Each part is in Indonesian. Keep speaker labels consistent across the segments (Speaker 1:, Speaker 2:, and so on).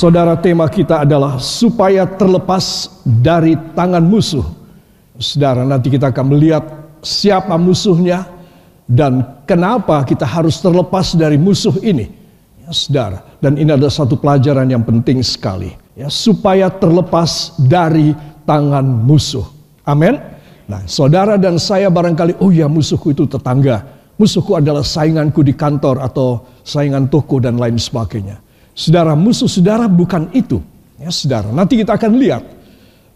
Speaker 1: Saudara, tema kita adalah supaya terlepas dari tangan musuh. Saudara, nanti kita akan melihat siapa musuhnya dan kenapa kita harus terlepas dari musuh ini. Ya, saudara, dan ini adalah satu pelajaran yang penting sekali. Ya, supaya terlepas dari tangan musuh. Amin. Nah, saudara dan saya barangkali, oh ya musuhku itu tetangga. Musuhku adalah sainganku di kantor atau saingan toko dan lain sebagainya. Saudara, musuh saudara bukan itu. Ya, saudara, nanti kita akan lihat.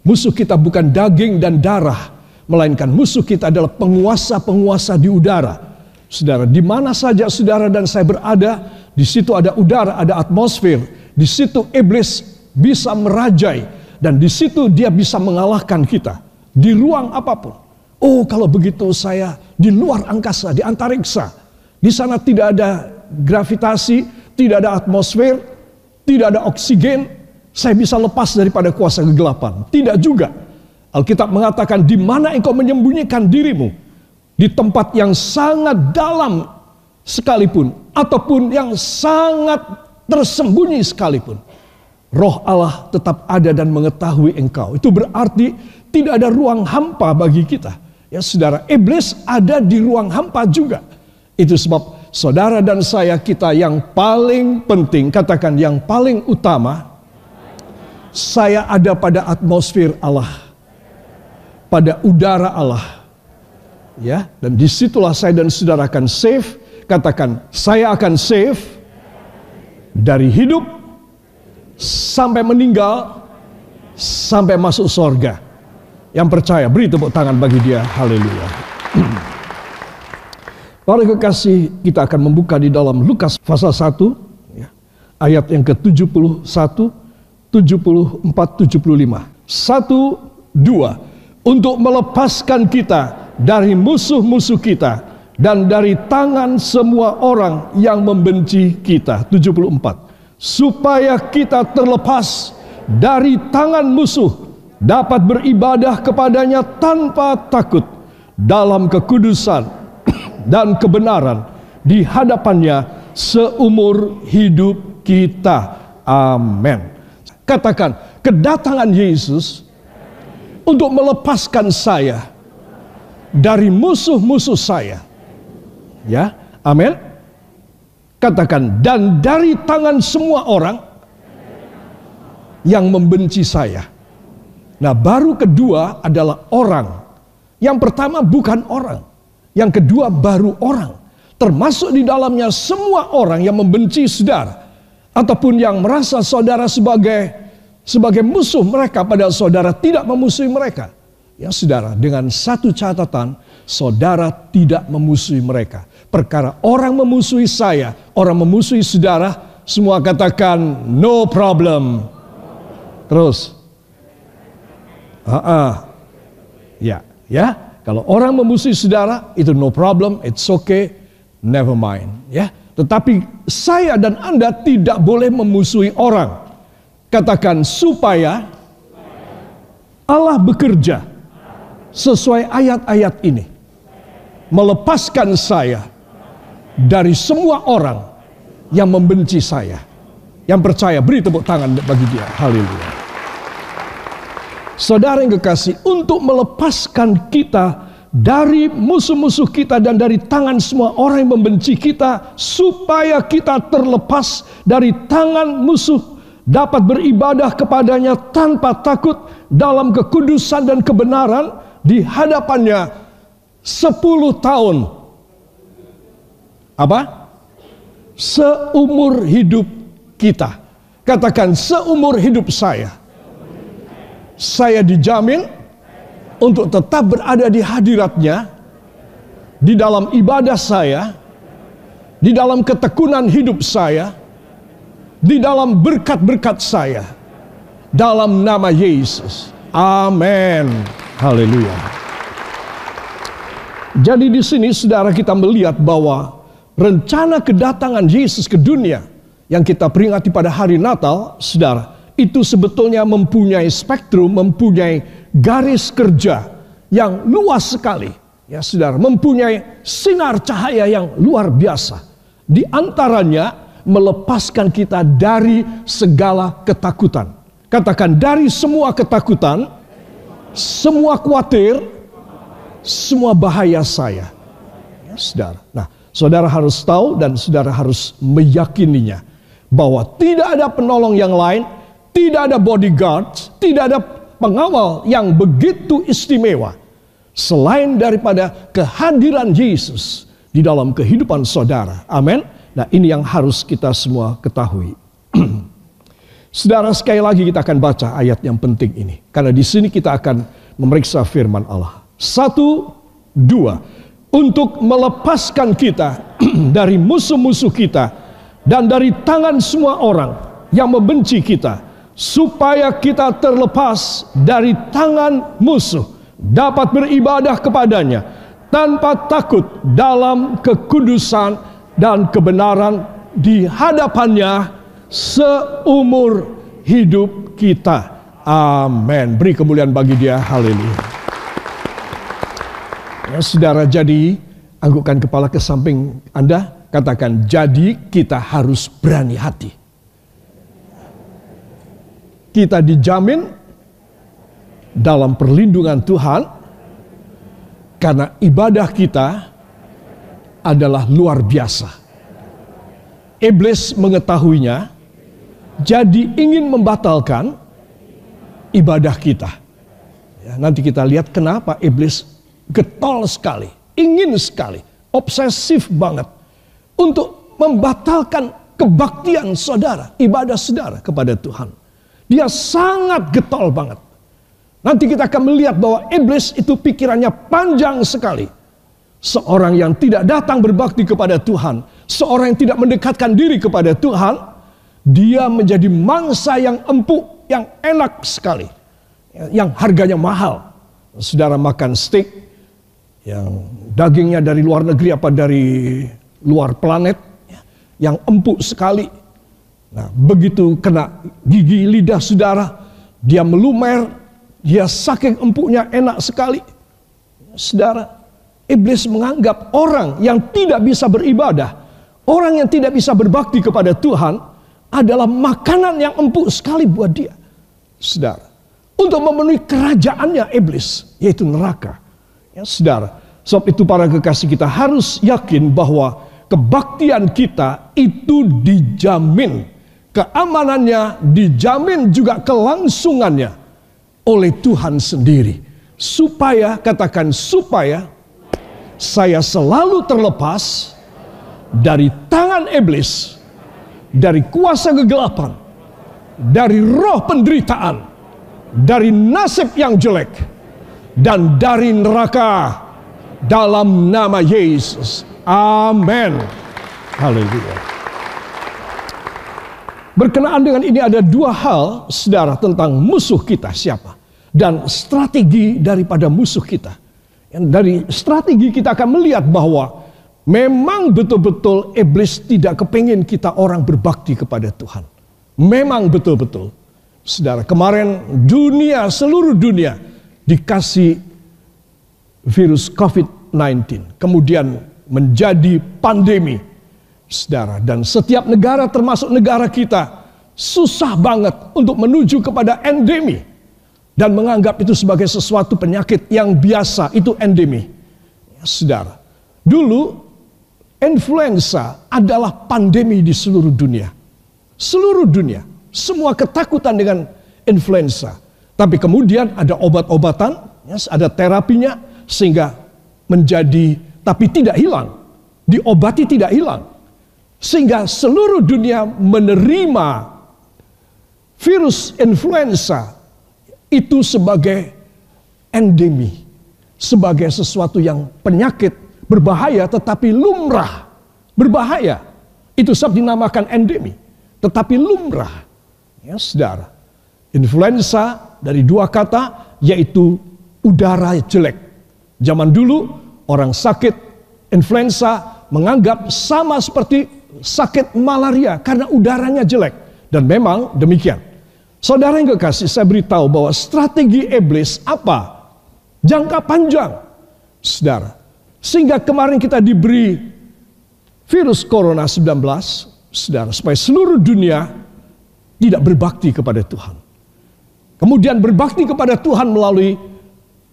Speaker 1: Musuh kita bukan daging dan darah, melainkan musuh kita adalah penguasa-penguasa di udara. Saudara, di mana saja saudara dan saya berada, di situ ada udara, ada atmosfer. Di situ iblis bisa merajai dan di situ dia bisa mengalahkan kita di ruang apa pun. Oh, kalau begitu saya di luar angkasa, di antariksa. Di sana tidak ada gravitasi, tidak ada atmosfer, tidak ada oksigen. Saya bisa lepas daripada kuasa kegelapan. Tidak juga. Alkitab mengatakan di mana engkau menyembunyikan dirimu? Di tempat yang sangat dalam sekalipun ataupun yang sangat tersembunyi sekalipun. Roh Allah tetap ada dan mengetahui engkau. Itu berarti tidak ada ruang hampa bagi kita. Ya saudara, iblis ada di ruang hampa juga. Itu sebab saudara dan saya kita yang paling penting, katakan yang paling utama, saya ada pada atmosfer Allah. Pada udara Allah. Ya, dan di situlah saya dan saudara akan safe. Katakan, saya akan safe dari hidup sampai meninggal sampai masuk sorga. Yang percaya, beri tepuk tangan bagi dia. Haleluya. Para kekasih, kita akan membuka di dalam Lukas pasal 1, ya, ayat yang ke-71, 74, 75. Satu, dua. Untuk melepaskan kita dari musuh-musuh kita dan dari tangan semua orang yang membenci kita. 74. Supaya kita terlepas dari tangan musuh dapat beribadah kepadanya tanpa takut dalam kekudusan dan kebenaran di hadapannya seumur hidup kita. Amin. Katakan, kedatangan Yesus untuk melepaskan saya dari musuh-musuh saya. Ya, amin. Katakan, dan dari tangan semua orang yang membenci saya. Nah, baru kedua adalah orang. Yang pertama bukan orang. Yang kedua baru orang. Termasuk di dalamnya semua orang yang membenci saudara. Ataupun yang merasa saudara sebagai sebagai musuh mereka padahal saudara tidak memusuhi mereka. Ya saudara, dengan satu catatan, saudara tidak memusuhi mereka. Perkara orang memusuhi saya, orang memusuhi saudara, semua katakan no problem. Terus, Ah, uh, ya, ya. Kalau orang memusuhi saudara itu no problem, it's okay, never mind. Ya, tetapi saya dan anda tidak boleh memusuhi orang. Katakan supaya Allah bekerja sesuai ayat-ayat ini, melepaskan saya dari semua orang yang membenci saya. Yang percaya, beri tepuk tangan bagi dia. Haleluya. Saudara yang kekasih, untuk melepaskan kita dari musuh-musuh kita dan dari tangan semua orang yang membenci kita, supaya kita terlepas dari tangan musuh, dapat beribadah kepadanya tanpa takut dalam kekudusan dan kebenaran di hadapannya sepuluh tahun. Apa? Seumur hidup kita. Katakan seumur hidup saya saya dijamin untuk tetap berada di hadiratnya di dalam ibadah saya, di dalam ketekunan hidup saya, di dalam berkat-berkat saya, dalam nama Yesus. Amin. Haleluya. Jadi di sini saudara kita melihat bahwa rencana kedatangan Yesus ke dunia yang kita peringati pada hari Natal, saudara, itu sebetulnya mempunyai spektrum, mempunyai garis kerja yang luas sekali. Ya, Saudara, mempunyai sinar cahaya yang luar biasa. Di antaranya melepaskan kita dari segala ketakutan. Katakan dari semua ketakutan, semua khawatir, semua bahaya saya. Ya, saudara. Nah, saudara harus tahu dan saudara harus meyakininya bahwa tidak ada penolong yang lain, tidak ada bodyguard, tidak ada pengawal yang begitu istimewa selain daripada kehadiran Yesus di dalam kehidupan saudara. Amin. Nah, ini yang harus kita semua ketahui. Saudara, sekali lagi kita akan baca ayat yang penting ini. Karena di sini kita akan memeriksa firman Allah. Satu, dua. Untuk melepaskan kita dari musuh-musuh kita. Dan dari tangan semua orang yang membenci kita. Supaya kita terlepas dari tangan musuh. Dapat beribadah kepadanya. Tanpa takut dalam kekudusan dan kebenaran di hadapannya seumur hidup kita. Amin. Beri kemuliaan bagi dia. Haleluya. Ya, saudara jadi anggukkan kepala ke samping Anda. Katakan jadi kita harus berani hati. Kita dijamin dalam perlindungan Tuhan karena ibadah kita adalah luar biasa. Iblis mengetahuinya, jadi ingin membatalkan ibadah kita. Ya, nanti kita lihat kenapa iblis getol sekali, ingin sekali, obsesif banget untuk membatalkan kebaktian saudara, ibadah saudara kepada Tuhan. Dia sangat getol banget. Nanti kita akan melihat bahwa iblis itu pikirannya panjang sekali. Seorang yang tidak datang berbakti kepada Tuhan, seorang yang tidak mendekatkan diri kepada Tuhan, dia menjadi mangsa yang empuk, yang enak sekali. Yang harganya mahal. Saudara makan steak yang dagingnya dari luar negeri apa dari luar planet yang empuk sekali. Nah, begitu kena gigi lidah saudara, dia melumer, dia saking empuknya enak sekali. Saudara, iblis menganggap orang yang tidak bisa beribadah, orang yang tidak bisa berbakti kepada Tuhan, adalah makanan yang empuk sekali buat dia. Saudara, untuk memenuhi kerajaannya iblis, yaitu neraka. Ya, saudara, sebab itu para kekasih kita harus yakin bahwa kebaktian kita itu dijamin. Keamanannya dijamin juga kelangsungannya oleh Tuhan sendiri. Supaya, katakan supaya, saya selalu terlepas dari tangan iblis dari kuasa kegelapan, dari roh penderitaan, dari nasib yang jelek, dan dari neraka dalam nama Yesus. Amin. Haleluya. Berkenaan dengan ini ada dua hal, saudara, tentang musuh kita siapa. Dan strategi daripada musuh kita. Dari strategi kita akan melihat bahwa Memang betul-betul iblis tidak kepingin kita orang berbakti kepada Tuhan. Memang betul-betul. Saudara, kemarin dunia, seluruh dunia dikasih virus COVID-19. Kemudian menjadi pandemi. Saudara, dan setiap negara termasuk negara kita susah banget untuk menuju kepada endemi. Dan menganggap itu sebagai sesuatu penyakit yang biasa, itu endemi. Saudara, dulu influenza adalah pandemi di seluruh dunia. Seluruh dunia, semua ketakutan dengan influenza. Tapi kemudian ada obat-obatan, ya, ada terapinya, sehingga menjadi, tapi tidak hilang. Diobati tidak hilang. Sehingga seluruh dunia menerima virus influenza itu sebagai endemi. Sebagai sesuatu yang penyakit berbahaya tetapi lumrah. Berbahaya. Itu sebab dinamakan endemi. Tetapi lumrah. Ya saudara. Influenza dari dua kata yaitu udara jelek. Zaman dulu orang sakit influenza menganggap sama seperti sakit malaria karena udaranya jelek. Dan memang demikian. Saudara yang kekasih, saya beritahu bahwa strategi iblis apa? Jangka panjang. Saudara, sehingga kemarin kita diberi virus corona 19 Saudara, supaya seluruh dunia tidak berbakti kepada Tuhan. Kemudian berbakti kepada Tuhan melalui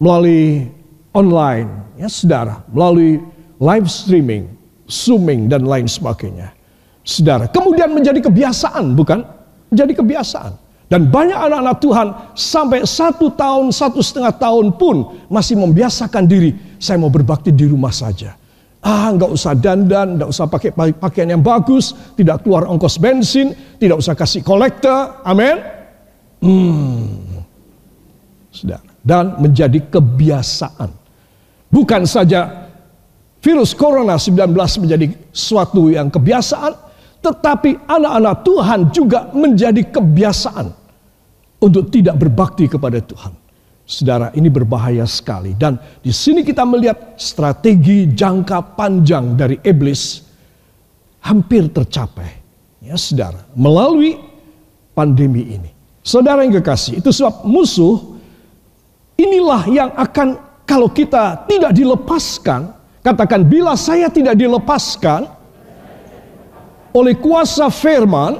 Speaker 1: melalui online, ya saudara, melalui live streaming, zooming dan lain sebagainya. Saudara, kemudian menjadi kebiasaan, bukan? Menjadi kebiasaan. Dan banyak anak-anak Tuhan sampai satu tahun, satu setengah tahun pun masih membiasakan diri. Saya mau berbakti di rumah saja. Ah, nggak usah dandan, nggak usah pakai pakaian yang bagus, tidak keluar ongkos bensin, tidak usah kasih kolektor. Amin. Hmm. Dan menjadi kebiasaan. Bukan saja virus corona 19 menjadi suatu yang kebiasaan, tetapi anak-anak Tuhan juga menjadi kebiasaan untuk tidak berbakti kepada Tuhan. Saudara, ini berbahaya sekali dan di sini kita melihat strategi jangka panjang dari iblis hampir tercapai. Ya, Saudara, melalui pandemi ini. Saudara yang kekasih, itu sebab musuh inilah yang akan kalau kita tidak dilepaskan, katakan bila saya tidak dilepaskan oleh kuasa firman,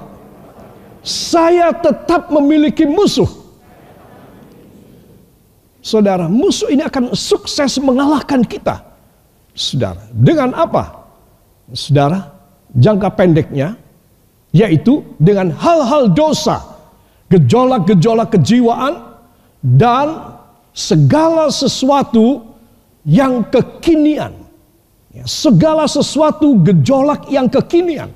Speaker 1: saya tetap memiliki musuh. Saudara, musuh ini akan sukses mengalahkan kita. Saudara, dengan apa? Saudara, jangka pendeknya yaitu dengan hal-hal dosa, gejolak-gejolak kejiwaan dan segala sesuatu yang kekinian. Segala sesuatu gejolak yang kekinian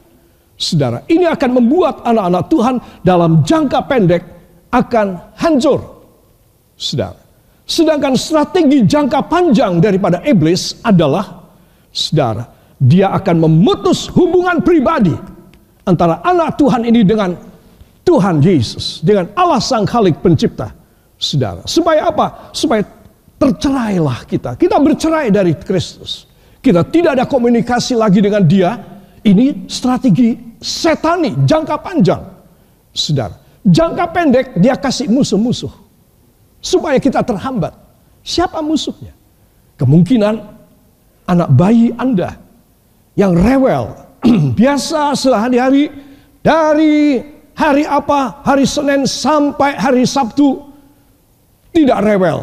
Speaker 1: Saudara, ini akan membuat anak-anak Tuhan dalam jangka pendek akan hancur. Saudara. Sedangkan strategi jangka panjang daripada iblis adalah saudara, dia akan memutus hubungan pribadi antara anak Tuhan ini dengan Tuhan Yesus, dengan Allah Sang Khalik Pencipta. Saudara, supaya apa? Supaya tercerailah kita. Kita bercerai dari Kristus. Kita tidak ada komunikasi lagi dengan dia. Ini strategi setani jangka panjang. Saudara, jangka pendek dia kasih musuh-musuh. Supaya kita terhambat. Siapa musuhnya? Kemungkinan anak bayi Anda yang rewel. Biasa sehari-hari dari hari apa? Hari Senin sampai hari Sabtu tidak rewel.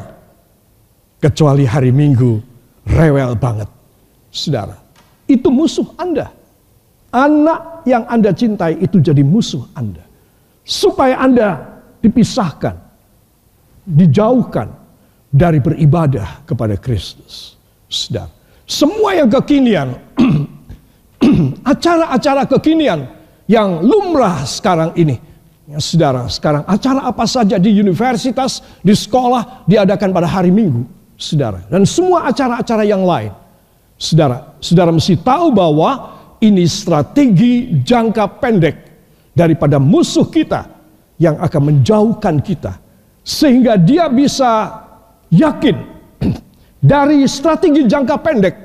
Speaker 1: Kecuali hari Minggu rewel banget. Saudara, itu musuh Anda. Anak yang Anda cintai itu jadi musuh Anda. Supaya Anda dipisahkan, dijauhkan dari beribadah kepada Kristus. Sedang semua yang kekinian, acara-acara kekinian yang lumrah sekarang ini. Ya, saudara, sekarang acara apa saja di universitas, di sekolah diadakan pada hari Minggu, saudara. Dan semua acara-acara yang lain. Saudara, saudara mesti tahu bahwa ini strategi jangka pendek daripada musuh kita yang akan menjauhkan kita. Sehingga dia bisa yakin dari strategi jangka pendek.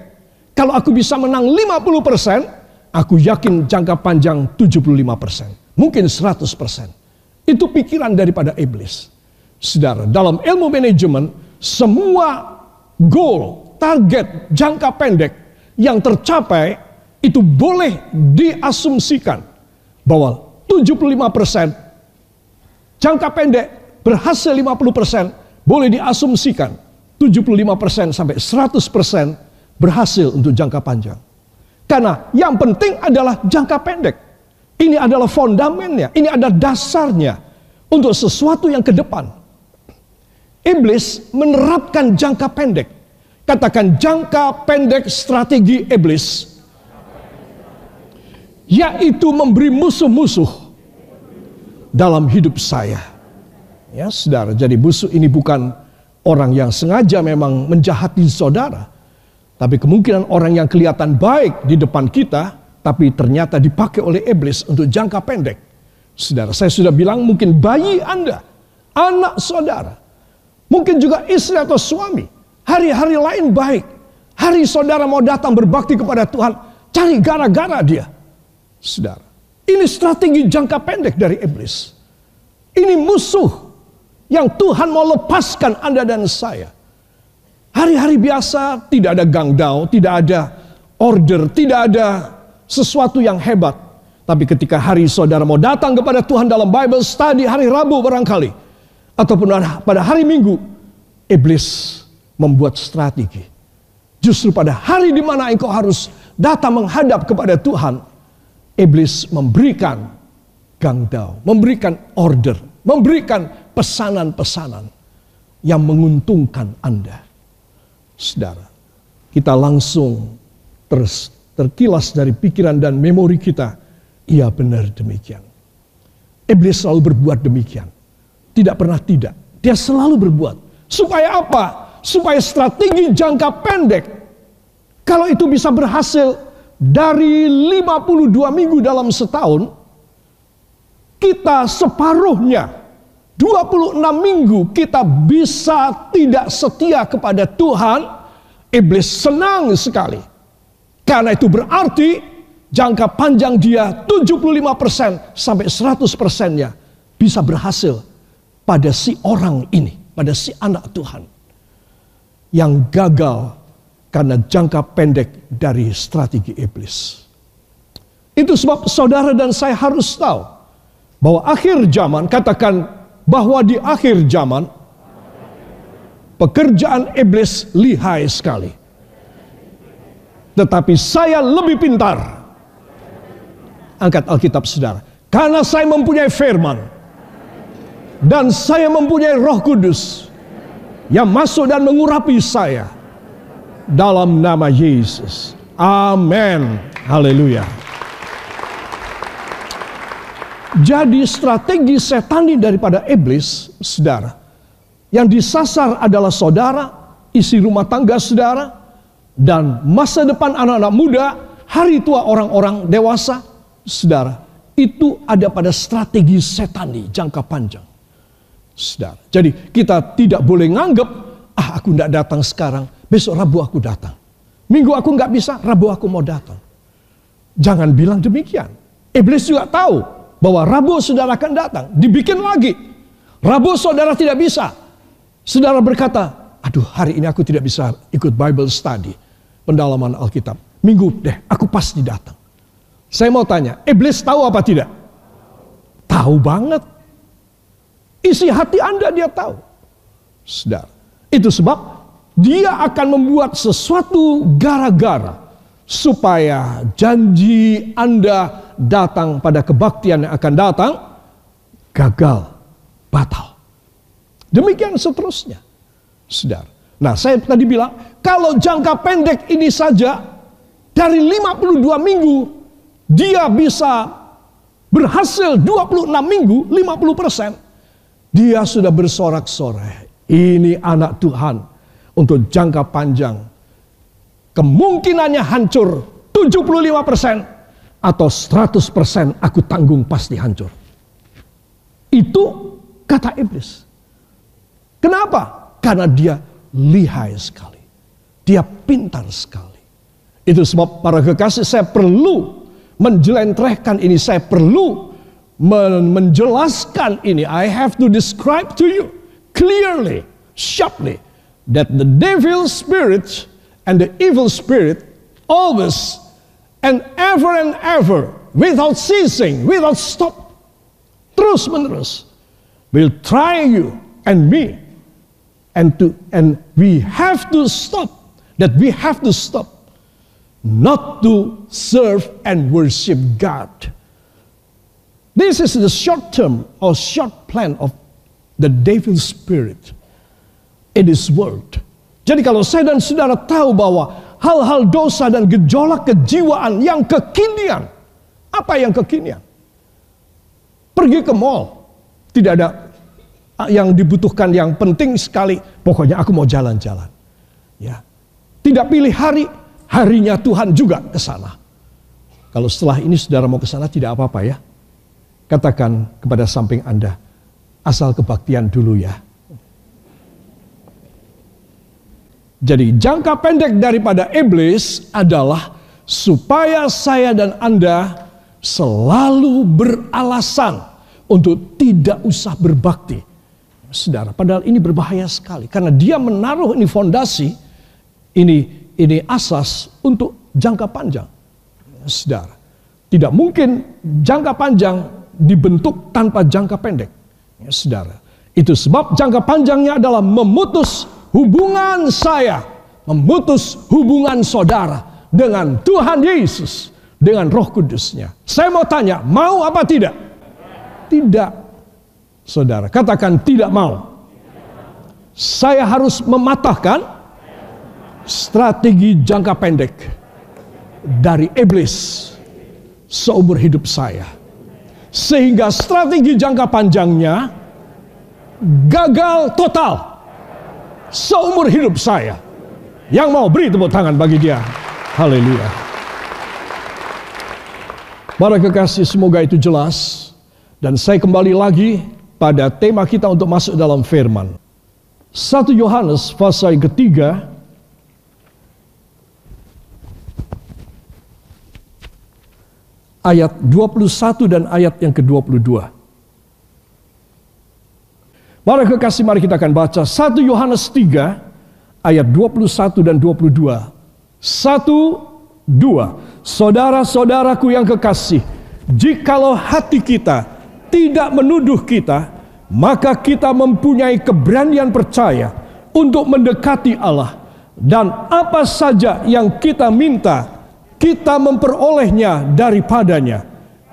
Speaker 1: Kalau aku bisa menang 50%, aku yakin jangka panjang 75%. Mungkin 100%. Itu pikiran daripada iblis. Saudara, dalam ilmu manajemen, semua goal, target jangka pendek yang tercapai itu boleh diasumsikan bahwa 75% jangka pendek berhasil 50% boleh diasumsikan 75% sampai 100% berhasil untuk jangka panjang. Karena yang penting adalah jangka pendek. Ini adalah fondamennya, ini ada dasarnya untuk sesuatu yang ke depan. Iblis menerapkan jangka pendek. Katakan jangka pendek strategi iblis yaitu memberi musuh-musuh dalam hidup saya. Ya, saudara, jadi musuh ini bukan orang yang sengaja memang menjahati saudara, tapi kemungkinan orang yang kelihatan baik di depan kita, tapi ternyata dipakai oleh iblis untuk jangka pendek. Saudara, saya sudah bilang mungkin bayi Anda, anak saudara, mungkin juga istri atau suami, hari-hari lain baik. Hari saudara mau datang berbakti kepada Tuhan, cari gara-gara dia Saudara, ini strategi jangka pendek dari iblis. Ini musuh yang Tuhan mau lepaskan Anda dan saya. Hari-hari biasa tidak ada gangdau, tidak ada order, tidak ada sesuatu yang hebat. Tapi ketika hari saudara mau datang kepada Tuhan dalam Bible study hari Rabu barangkali. Ataupun pada hari Minggu. Iblis membuat strategi. Justru pada hari di mana engkau harus datang menghadap kepada Tuhan. Iblis memberikan gangdau. Memberikan order. Memberikan pesanan-pesanan. Yang menguntungkan Anda. Saudara. Kita langsung terus terkilas dari pikiran dan memori kita Iya benar demikian. Iblis selalu berbuat demikian. Tidak pernah tidak. Dia selalu berbuat. Supaya apa? Supaya strategi jangka pendek. Kalau itu bisa berhasil dari 52 minggu dalam setahun. Kita separuhnya 26 minggu kita bisa tidak setia kepada Tuhan. Iblis senang sekali. Karena itu berarti jangka panjang dia 75% sampai 100%-nya bisa berhasil pada si orang ini, pada si anak Tuhan yang gagal karena jangka pendek dari strategi iblis. Itu sebab saudara dan saya harus tahu bahwa akhir zaman, katakan bahwa di akhir zaman pekerjaan iblis lihai sekali. Tetapi saya lebih pintar Angkat Alkitab saudara. Karena saya mempunyai firman. Dan saya mempunyai roh kudus. Yang masuk dan mengurapi saya. Dalam nama Yesus. Amin. Haleluya. Jadi strategi setani daripada iblis, saudara. Yang disasar adalah saudara, isi rumah tangga saudara, dan masa depan anak-anak muda, hari tua orang-orang dewasa, Saudara, itu ada pada strategi setani jangka panjang. Saudara, jadi kita tidak boleh nganggap, ah aku tidak datang sekarang, besok Rabu aku datang. Minggu aku nggak bisa, Rabu aku mau datang. Jangan bilang demikian. Iblis juga tahu bahwa Rabu saudara akan datang, dibikin lagi. Rabu saudara tidak bisa. Saudara berkata, aduh hari ini aku tidak bisa ikut Bible study, pendalaman Alkitab. Minggu deh, aku pasti datang. Saya mau tanya, iblis tahu apa tidak? Tahu banget. Isi hati Anda dia tahu. Saudara, itu sebab dia akan membuat sesuatu gara-gara supaya janji Anda datang pada kebaktian yang akan datang gagal, batal. Demikian seterusnya. Saudara. Nah, saya tadi bilang kalau jangka pendek ini saja dari 52 minggu dia bisa berhasil 26 minggu, 50 persen. Dia sudah bersorak-sorai. Ini anak Tuhan untuk jangka panjang. Kemungkinannya hancur 75 persen atau 100 persen aku tanggung pasti hancur. Itu kata iblis. Kenapa? Karena dia lihai sekali. Dia pintar sekali. Itu sebab para kekasih saya perlu menjelentrehkan ini. Saya perlu menjelaskan ini. I have to describe to you clearly, sharply, that the devil spirit and the evil spirit always and ever and ever, without ceasing, without stop, terus menerus, will try you and me, and to and we have to stop. That we have to stop not to serve and worship God. This is the short term or short plan of the devil's spirit in this world. Jadi kalau saya dan saudara tahu bahwa hal-hal dosa dan gejolak kejiwaan yang kekinian, apa yang kekinian? Pergi ke mall, tidak ada yang dibutuhkan yang penting sekali. Pokoknya aku mau jalan-jalan. Ya, tidak pilih hari, harinya Tuhan juga ke sana. Kalau setelah ini saudara mau ke sana tidak apa-apa ya. Katakan kepada samping Anda, asal kebaktian dulu ya. Jadi jangka pendek daripada iblis adalah supaya saya dan Anda selalu beralasan untuk tidak usah berbakti. Saudara, padahal ini berbahaya sekali karena dia menaruh ini fondasi ini ini asas untuk jangka panjang. Saudara. Tidak mungkin jangka panjang dibentuk tanpa jangka pendek. Ya, saudara. Itu sebab jangka panjangnya adalah memutus hubungan saya, memutus hubungan saudara dengan Tuhan Yesus, dengan roh kudusnya. Saya mau tanya, mau apa tidak? Tidak. Saudara, katakan tidak mau. Saya harus mematahkan strategi jangka pendek dari iblis seumur hidup saya. Sehingga strategi jangka panjangnya gagal total seumur hidup saya. Yang mau beri tepuk tangan bagi dia. Haleluya. Para kekasih semoga itu jelas. Dan saya kembali lagi pada tema kita untuk masuk dalam firman. 1 Yohanes pasal ketiga ayat 21 dan ayat yang ke-22. Para kekasih mari kita akan baca 1 Yohanes 3 ayat 21 dan 22. 1 2. Saudara-saudaraku yang kekasih, jikalau hati kita tidak menuduh kita, maka kita mempunyai keberanian percaya untuk mendekati Allah dan apa saja yang kita minta kita memperolehnya daripadanya.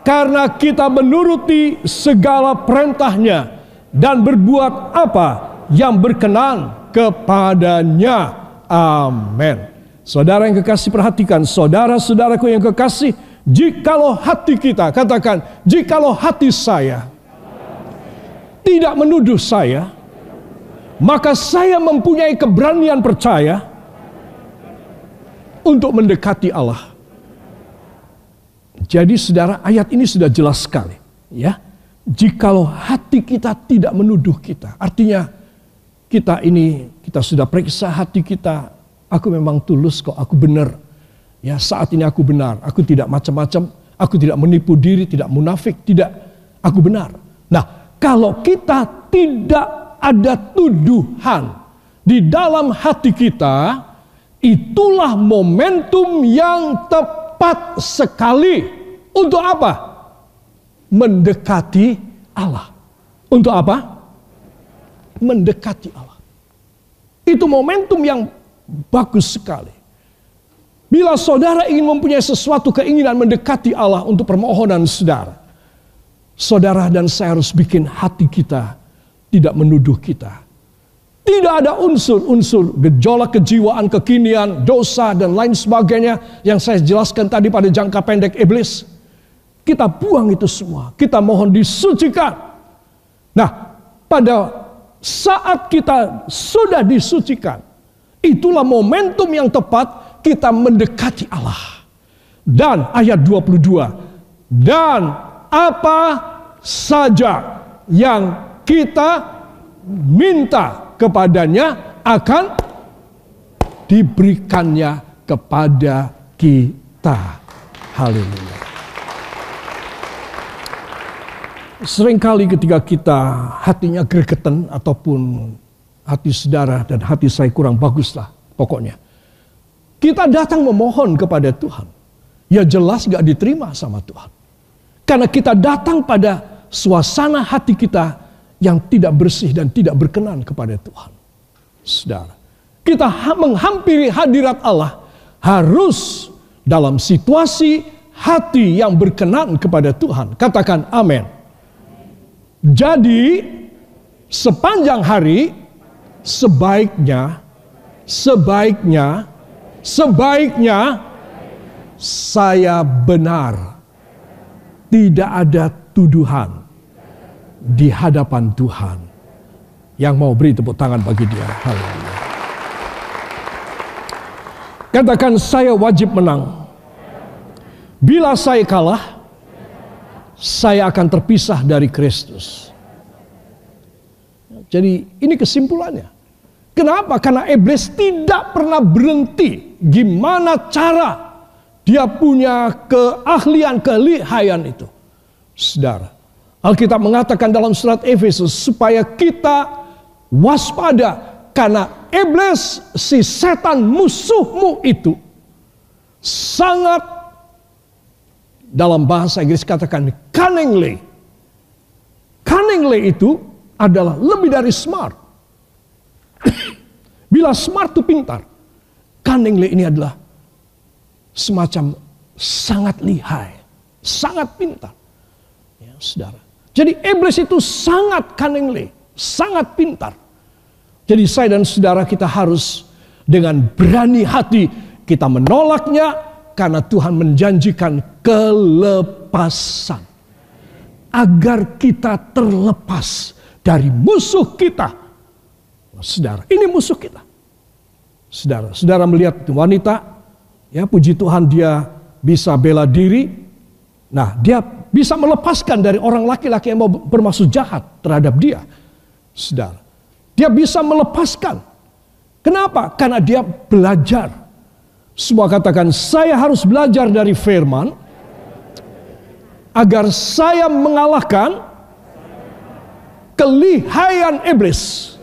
Speaker 1: Karena kita menuruti segala perintahnya dan berbuat apa yang berkenan kepadanya. Amin. Saudara yang kekasih perhatikan. Saudara-saudaraku yang kekasih jikalau hati kita katakan jikalau hati saya tidak menuduh saya, maka saya mempunyai keberanian percaya untuk mendekati Allah. Jadi saudara ayat ini sudah jelas sekali. Ya, Jikalau hati kita tidak menuduh kita. Artinya kita ini, kita sudah periksa hati kita. Aku memang tulus kok, aku benar. Ya saat ini aku benar, aku tidak macam-macam. Aku tidak menipu diri, tidak munafik, tidak. Aku benar. Nah kalau kita tidak ada tuduhan di dalam hati kita, itulah momentum yang tepat sekali untuk apa? Mendekati Allah. Untuk apa? Mendekati Allah. Itu momentum yang bagus sekali. Bila saudara ingin mempunyai sesuatu keinginan mendekati Allah untuk permohonan saudara, saudara dan saya harus bikin hati kita tidak menuduh kita. Tidak ada unsur-unsur gejolak kejiwaan, kekinian, dosa, dan lain sebagainya yang saya jelaskan tadi pada jangka pendek iblis. Kita buang itu semua. Kita mohon disucikan. Nah, pada saat kita sudah disucikan, itulah momentum yang tepat kita mendekati Allah. Dan ayat 22, dan apa saja yang kita minta kepadanya akan diberikannya kepada kita. Haleluya. Seringkali ketika kita hatinya gregetan ataupun hati saudara dan hati saya kurang bagus lah pokoknya. Kita datang memohon kepada Tuhan. Ya jelas gak diterima sama Tuhan. Karena kita datang pada suasana hati kita yang tidak bersih dan tidak berkenan kepada Tuhan. Saudara, kita menghampiri hadirat Allah harus dalam situasi hati yang berkenan kepada Tuhan. Katakan amin. Jadi sepanjang hari sebaiknya sebaiknya sebaiknya saya benar tidak ada tuduhan di hadapan Tuhan. Yang mau beri tepuk tangan bagi dia. Haleluya. Katakan saya wajib menang. Bila saya kalah, saya akan terpisah dari Kristus. Jadi ini kesimpulannya. Kenapa? Karena iblis tidak pernah berhenti. Gimana cara dia punya keahlian, kelihayan itu. Saudara, Alkitab mengatakan dalam surat Efesus supaya kita waspada karena iblis si setan musuhmu itu sangat dalam bahasa Inggris katakan cunningly. Cunningly itu adalah lebih dari smart. Bila smart itu pintar, cunningly ini adalah semacam sangat lihai, sangat pintar. Ya, saudara. Jadi iblis itu sangat cunningly, sangat pintar. Jadi saya dan saudara kita harus dengan berani hati kita menolaknya karena Tuhan menjanjikan kelepasan. Agar kita terlepas dari musuh kita. Saudara, ini musuh kita. Saudara, saudara melihat wanita, ya puji Tuhan dia bisa bela diri. Nah, dia bisa melepaskan dari orang laki-laki yang mau bermaksud jahat terhadap dia. Saudara, dia bisa melepaskan. Kenapa? Karena dia belajar semua katakan, saya harus belajar dari firman agar saya mengalahkan kelihayan iblis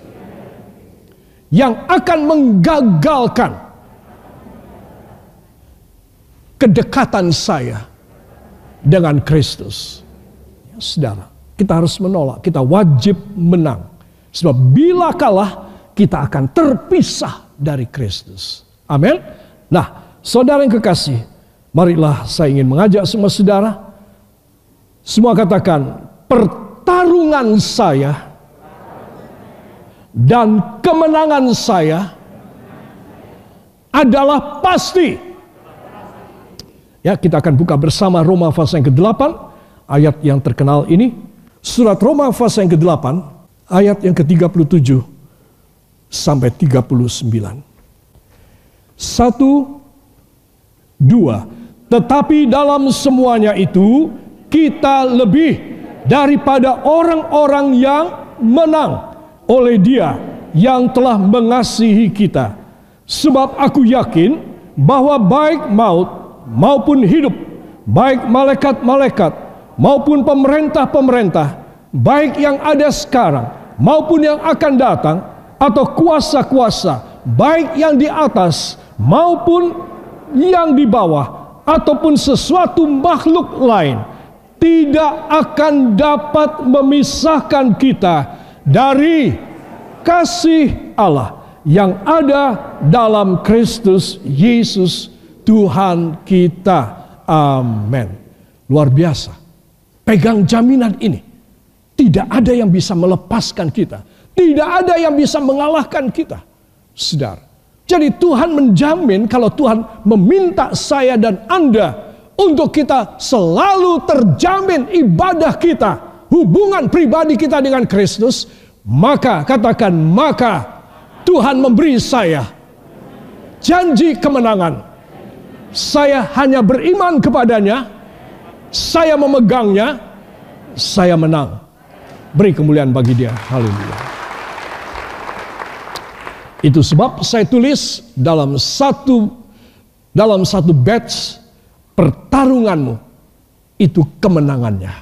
Speaker 1: yang akan menggagalkan kedekatan saya dengan Kristus. Ya, saudara, kita harus menolak, kita wajib menang. Sebab bila kalah, kita akan terpisah dari Kristus. Amin. Nah, saudara yang kekasih, marilah saya ingin mengajak semua saudara, semua katakan, pertarungan saya dan kemenangan saya adalah pasti. Ya, kita akan buka bersama Roma pasal yang ke-8, ayat yang terkenal ini. Surat Roma pasal yang ke-8, ayat yang ke-37 sampai 39. Satu, dua. Tetapi dalam semuanya itu kita lebih daripada orang-orang yang menang oleh Dia yang telah mengasihi kita. Sebab aku yakin bahwa baik maut maupun hidup, baik malaikat-malaikat maupun pemerintah-pemerintah, baik yang ada sekarang maupun yang akan datang, atau kuasa-kuasa, baik yang di atas maupun yang di bawah ataupun sesuatu makhluk lain tidak akan dapat memisahkan kita dari kasih Allah yang ada dalam Kristus Yesus Tuhan kita. Amin. Luar biasa. Pegang jaminan ini. Tidak ada yang bisa melepaskan kita. Tidak ada yang bisa mengalahkan kita. Saudara. Jadi Tuhan menjamin kalau Tuhan meminta saya dan Anda untuk kita selalu terjamin ibadah kita, hubungan pribadi kita dengan Kristus, maka katakan maka Tuhan memberi saya janji kemenangan. Saya hanya beriman kepadanya, saya memegangnya, saya menang. Beri kemuliaan bagi dia. Haleluya. Itu sebab saya tulis dalam satu dalam satu batch pertarunganmu itu kemenangannya.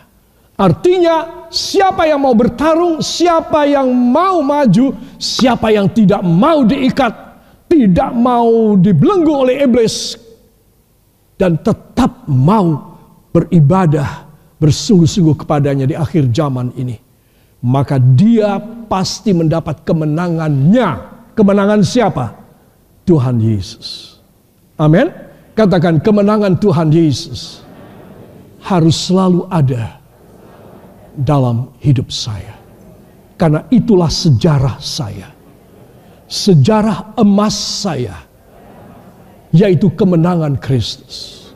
Speaker 1: Artinya siapa yang mau bertarung, siapa yang mau maju, siapa yang tidak mau diikat, tidak mau dibelenggu oleh iblis dan tetap mau beribadah bersungguh-sungguh kepadanya di akhir zaman ini. Maka dia pasti mendapat kemenangannya Kemenangan siapa? Tuhan Yesus. Amin. Katakan kemenangan Tuhan Yesus harus selalu ada dalam hidup saya. Karena itulah sejarah saya. Sejarah emas saya yaitu kemenangan Kristus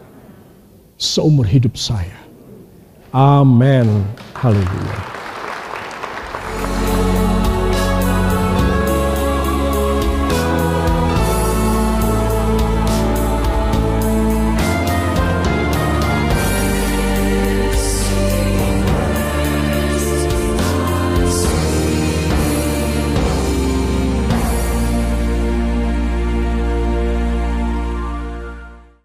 Speaker 1: seumur hidup saya. Amin. Haleluya.